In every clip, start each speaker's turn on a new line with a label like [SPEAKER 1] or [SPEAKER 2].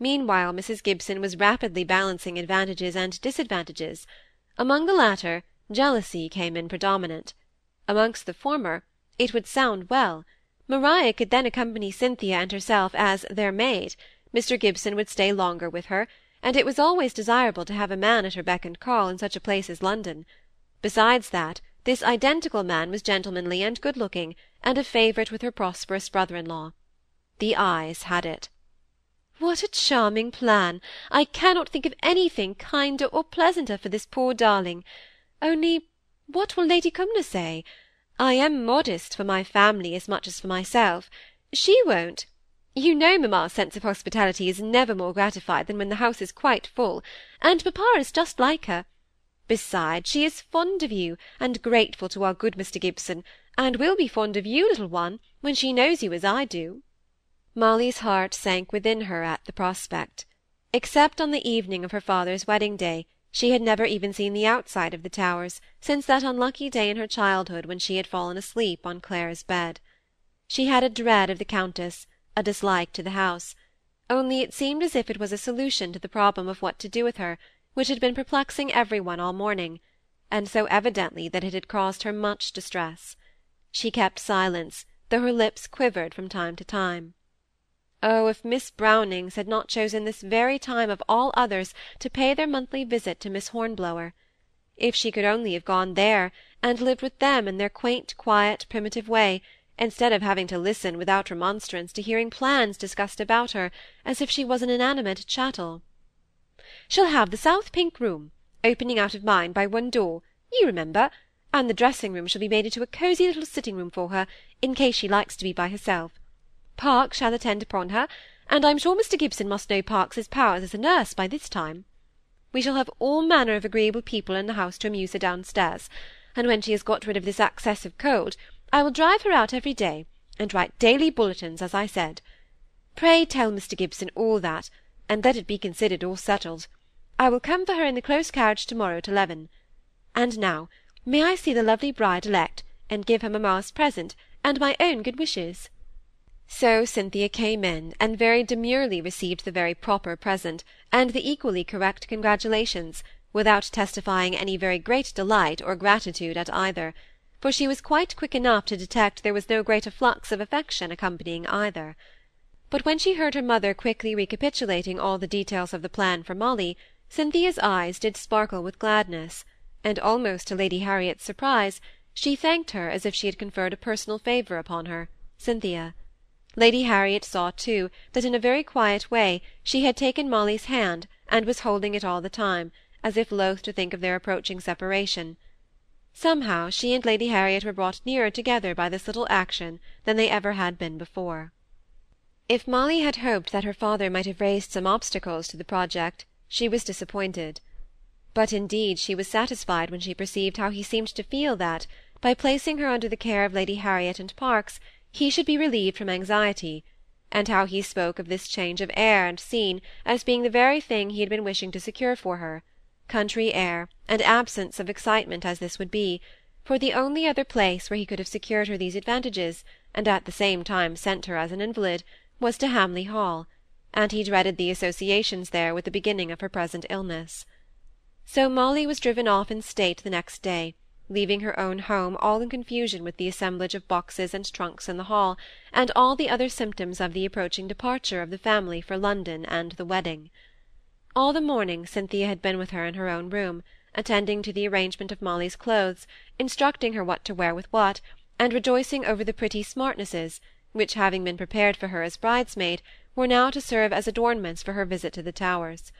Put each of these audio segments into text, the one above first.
[SPEAKER 1] Meanwhile Mrs. Gibson was rapidly balancing advantages and disadvantages. Among the latter, jealousy came in predominant. Amongst the former, it would sound well. Maria could then accompany Cynthia and herself as their maid; Mr. Gibson would stay longer with her, and it was always desirable to have a man at her beck and call in such a place as London. Besides that, this identical man was gentlemanly and good looking, and a favourite with her prosperous brother in law. The eyes had it. "What a charming plan! I cannot think of anything kinder or pleasanter for this poor darling. Only what will Lady Cumnor say? I am modest for my family as much as for myself. She won't. You know mamma's sense of hospitality is never more gratified than when the house is quite full, and papa is just like her. Besides, she is fond of you, and grateful to our good Mr. Gibson, and will be fond of you, little one, when she knows you as I do." Molly's heart sank within her at the prospect. Except on the evening of her father's wedding day, she had never even seen the outside of the Towers, since that unlucky day in her childhood when she had fallen asleep on Clare's bed. She had a dread of the Countess, a dislike to the house; only it seemed as if it was a solution to the problem of what to do with her, which had been perplexing every one all morning, and so evidently that it had caused her much distress. She kept silence, though her lips quivered from time to time. Oh, if Miss Brownings had not chosen this very time of all others to pay their monthly visit to Miss Hornblower! If she could only have gone there, and lived with them in their quaint, quiet, primitive way, instead of having to listen without remonstrance to hearing plans discussed about her, as if she was an inanimate chattel. "She'll have the south pink room, opening out of mine by one door, you remember, and the dressing room shall be made into a cosy little sitting room for her, in case she likes to be by herself. Parkes shall attend upon her, and I'm sure Mr. Gibson must know Parkes's powers as a nurse by this time. We shall have all manner of agreeable people in the house to amuse her downstairs, and when she has got rid of this access of cold, I will drive her out every day, and write daily bulletins, as I said. Pray tell Mr. Gibson all that, and let it be considered all settled. I will come for her in the close carriage to-morrow at eleven. And now, may I see the lovely bride-elect, and give her mamma's present, and my own good wishes? So Cynthia came in, and very demurely received the very proper present, and the equally correct congratulations, without testifying any very great delight or gratitude at either; for she was quite quick enough to detect there was no great afflux of affection accompanying either. But when she heard her mother quickly recapitulating all the details of the plan for Molly, Cynthia's eyes did sparkle with gladness, and almost to Lady Harriet's surprise, she thanked her as if she had conferred a personal favour upon her, Cynthia. Lady Harriet saw, too, that in a very quiet way she had taken Molly's hand, and was holding it all the time, as if loath to think of their approaching separation. Somehow she and Lady Harriet were brought nearer together by this little action than they ever had been before. If Molly had hoped that her father might have raised some obstacles to the project, she was disappointed. But indeed she was satisfied when she perceived how he seemed to feel that, by placing her under the care of Lady Harriet and Parkes, he should be relieved from anxiety, and how he spoke of this change of air and scene as being the very thing he had been wishing to secure for her country air, and absence of excitement as this would be, for the only other place where he could have secured her these advantages, and at the same time sent her as an invalid, was to Hamley Hall, and he dreaded the associations there with the beginning of her present illness. So Molly was driven off in state the next day, leaving her own home all in confusion with the assemblage of boxes and trunks in the hall, and all the other symptoms of the approaching departure of the family for London and the wedding. All the morning Cynthia had been with her in her own room, attending to the arrangement of Molly's clothes, instructing her what to wear with what, and rejoicing over the pretty smartnesses, which having been prepared for her as bridesmaid, were now to serve as adornments for her visit to the Towers.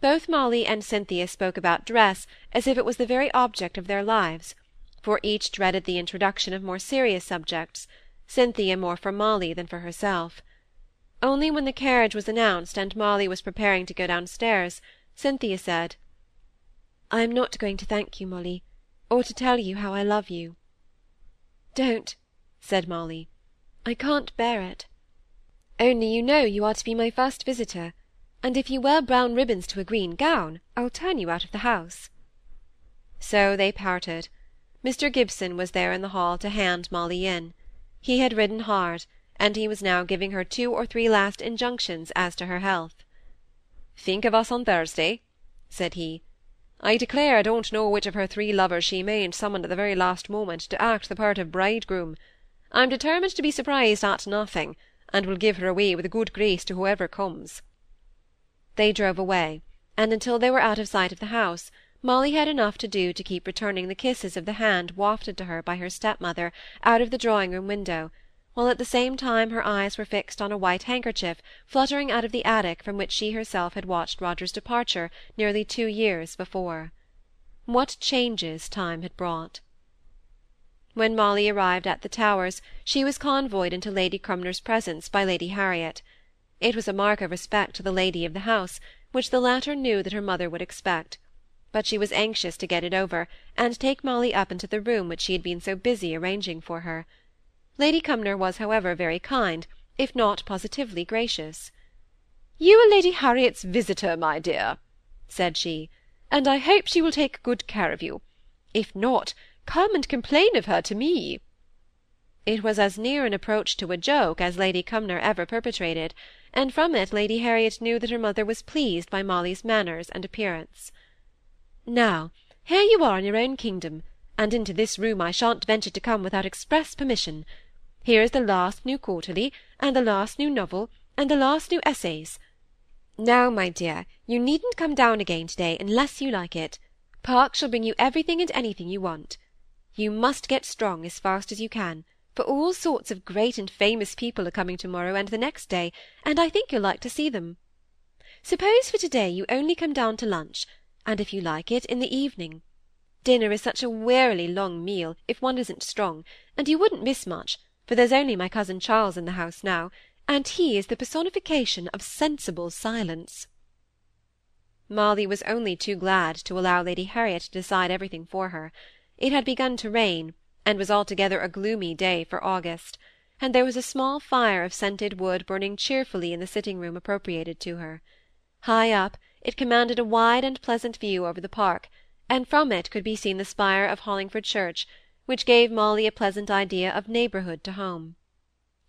[SPEAKER 1] Both Molly and Cynthia spoke about dress as if it was the very object of their lives, for each dreaded the introduction of more serious subjects, Cynthia more for Molly than for herself. Only when the carriage was announced and Molly was preparing to go downstairs, Cynthia said, "I am not going to thank you, Molly, or to tell you how I love you." "Don't," said Molly. "I can't bear it. Only you know you are to be my first visitor and if you wear brown ribbons to a green gown, I'll turn you out of the house." So they parted. Mr. Gibson was there in the hall to hand Molly in. He had ridden hard, and he was now giving her two or three last injunctions as to her health. think of us on Thursday, said he. I declare I don't know which of her three lovers she mayn't summon at the very last moment to act the part of bridegroom. I'm determined to be surprised at nothing, and will give her away with a good grace to whoever comes. They drove away, and until they were out of sight of the house, Molly had enough to do to keep returning the kisses of the hand wafted to her by her stepmother out of the drawing-room window, while at the same time her eyes were fixed on a white handkerchief fluttering out of the attic from which she herself had watched Roger's departure nearly two years before. What changes time had brought! When Molly arrived at the Towers, she was convoyed into Lady Cumnor's presence by Lady Harriet. It was a mark of respect to the lady of the house, which the latter knew that her mother would expect but she was anxious to get it over, and take Molly up into the room which she had been so busy arranging for her. Lady Cumnor was, however, very kind, if not positively gracious. "You are Lady Harriet's visitor, my dear," said she, "and I hope she will take good care of you. If not, come and complain of her to me." It was as near an approach to a joke as Lady Cumnor ever perpetrated, and from it Lady Harriet knew that her mother was pleased by Molly's manners and appearance. Now, here you are in your own kingdom, and into this room I shan't venture to come without express permission. Here is the last new quarterly, and the last new novel, and the last new essays. Now, my dear, you needn't come down again to-day unless you like it. Parkes shall bring you everything and anything you want. You must get strong as fast as you can, for all sorts of great and famous people are coming to-morrow and the next day, and I think you'll like to see them. Suppose for to-day you only come down to lunch, and if you like it, in the evening. Dinner is such a wearily long meal, if one isn't strong, and you wouldn't miss much, for there's only my cousin Charles in the house now, and he is the personification of sensible silence. Molly was only too glad to allow Lady Harriet to decide everything for her. It had begun to rain, and was altogether a gloomy day for August, and there was a small fire of scented wood burning cheerfully in the sitting-room appropriated to her. High up, it commanded a wide and pleasant view over the park, and from it could be seen the spire of Hollingford church, which gave Molly a pleasant idea of neighbourhood to home.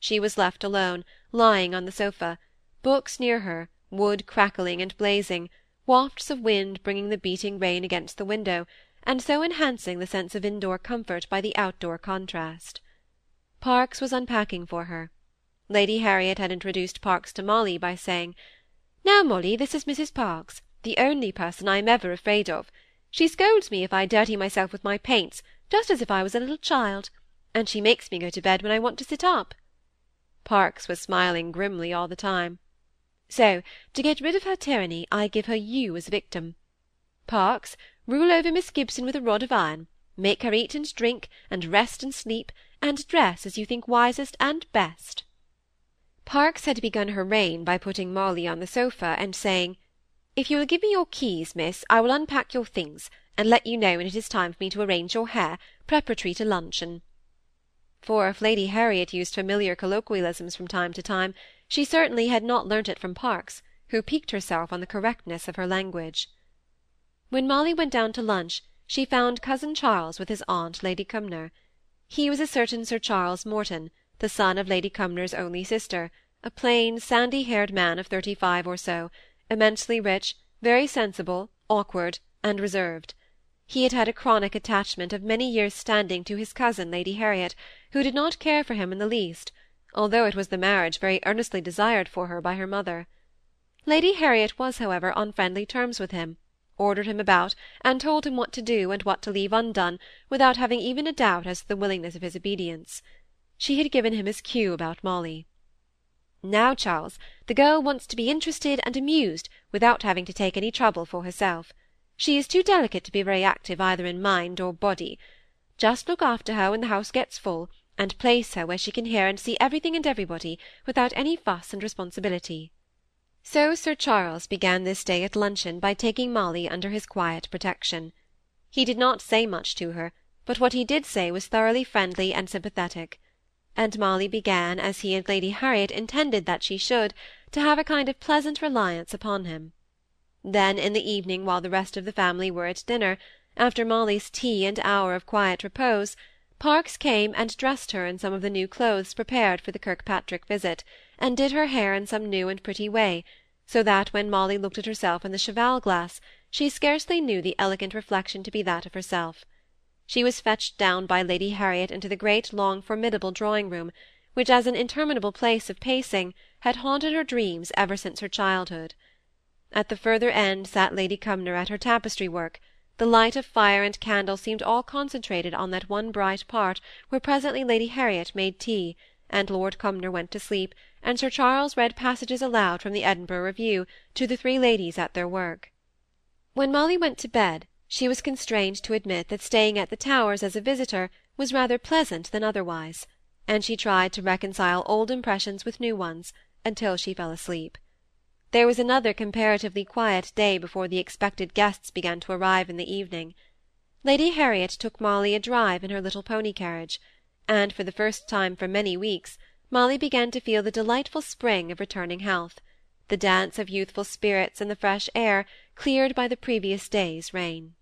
[SPEAKER 1] She was left alone, lying on the sofa, books near her, wood crackling and blazing, wafts of wind bringing the beating rain against the window, and so enhancing the sense of indoor comfort by the outdoor contrast. Parkes was unpacking for her. Lady Harriet had introduced Parkes to Molly by saying, now, Molly, this is Mrs. Parkes, the only person I am ever afraid of. She scolds me if I dirty myself with my paints, just as if I was a little child, and she makes me go to bed when I want to sit up. Parkes was smiling grimly all the time. So, to get rid of her tyranny, I give her you as a victim. Parkes, rule over Miss Gibson with a rod of iron, make her eat and drink, and rest and sleep, and dress as you think wisest and best. Parkes had begun her reign by putting Molly on the sofa, and saying, "If you will give me your keys, miss, I will unpack your things, and let you know when it is time for me to arrange your hair, preparatory to luncheon." For if Lady Harriet used familiar colloquialisms from time to time, she certainly had not learnt it from Parkes, who piqued herself on the correctness of her language. When Molly went down to lunch, she found cousin Charles with his aunt, Lady Cumnor. He was a certain Sir Charles Morton, the son of Lady Cumnor's only sister, a plain, sandy-haired man of thirty-five or so, immensely rich, very sensible, awkward, and reserved. He had had a chronic attachment of many years' standing to his cousin Lady Harriet, who did not care for him in the least, although it was the marriage very earnestly desired for her by her mother. Lady Harriet was, however, on friendly terms with him, ordered him about, and told him what to do and what to leave undone, without having even a doubt as to the willingness of his obedience she had given him his cue about Molly. Now, Charles, the girl wants to be interested and amused without having to take any trouble for herself. She is too delicate to be very active either in mind or body. Just look after her when the house gets full, and place her where she can hear and see everything and everybody, without any fuss and responsibility. So Sir Charles began this day at luncheon by taking Molly under his quiet protection. He did not say much to her, but what he did say was thoroughly friendly and sympathetic and Molly began, as he and Lady Harriet intended that she should, to have a kind of pleasant reliance upon him. Then in the evening, while the rest of the family were at dinner, after Molly's tea and hour of quiet repose, Parkes came and dressed her in some of the new clothes prepared for the Kirkpatrick visit, and did her hair in some new and pretty way, so that when Molly looked at herself in the cheval glass, she scarcely knew the elegant reflection to be that of herself. She was fetched down by Lady Harriet into the great long formidable drawing room, which, as an interminable place of pacing, had haunted her dreams ever since her childhood. At the further end sat Lady Cumnor at her tapestry work, the light of fire and candle seemed all concentrated on that one bright part where presently Lady Harriet made tea, and Lord Cumnor went to sleep, and Sir Charles read passages aloud from the Edinburgh Review to the three ladies at their work. When Molly went to bed, she was constrained to admit that staying at the Towers as a visitor was rather pleasant than otherwise, and she tried to reconcile old impressions with new ones, until she fell asleep. There was another comparatively quiet day before the expected guests began to arrive in the evening. Lady Harriet took Molly a drive in her little pony carriage, and for the first time for many weeks Molly began to feel the delightful spring of returning health, the dance of youthful spirits in the fresh air cleared by the previous day's rain.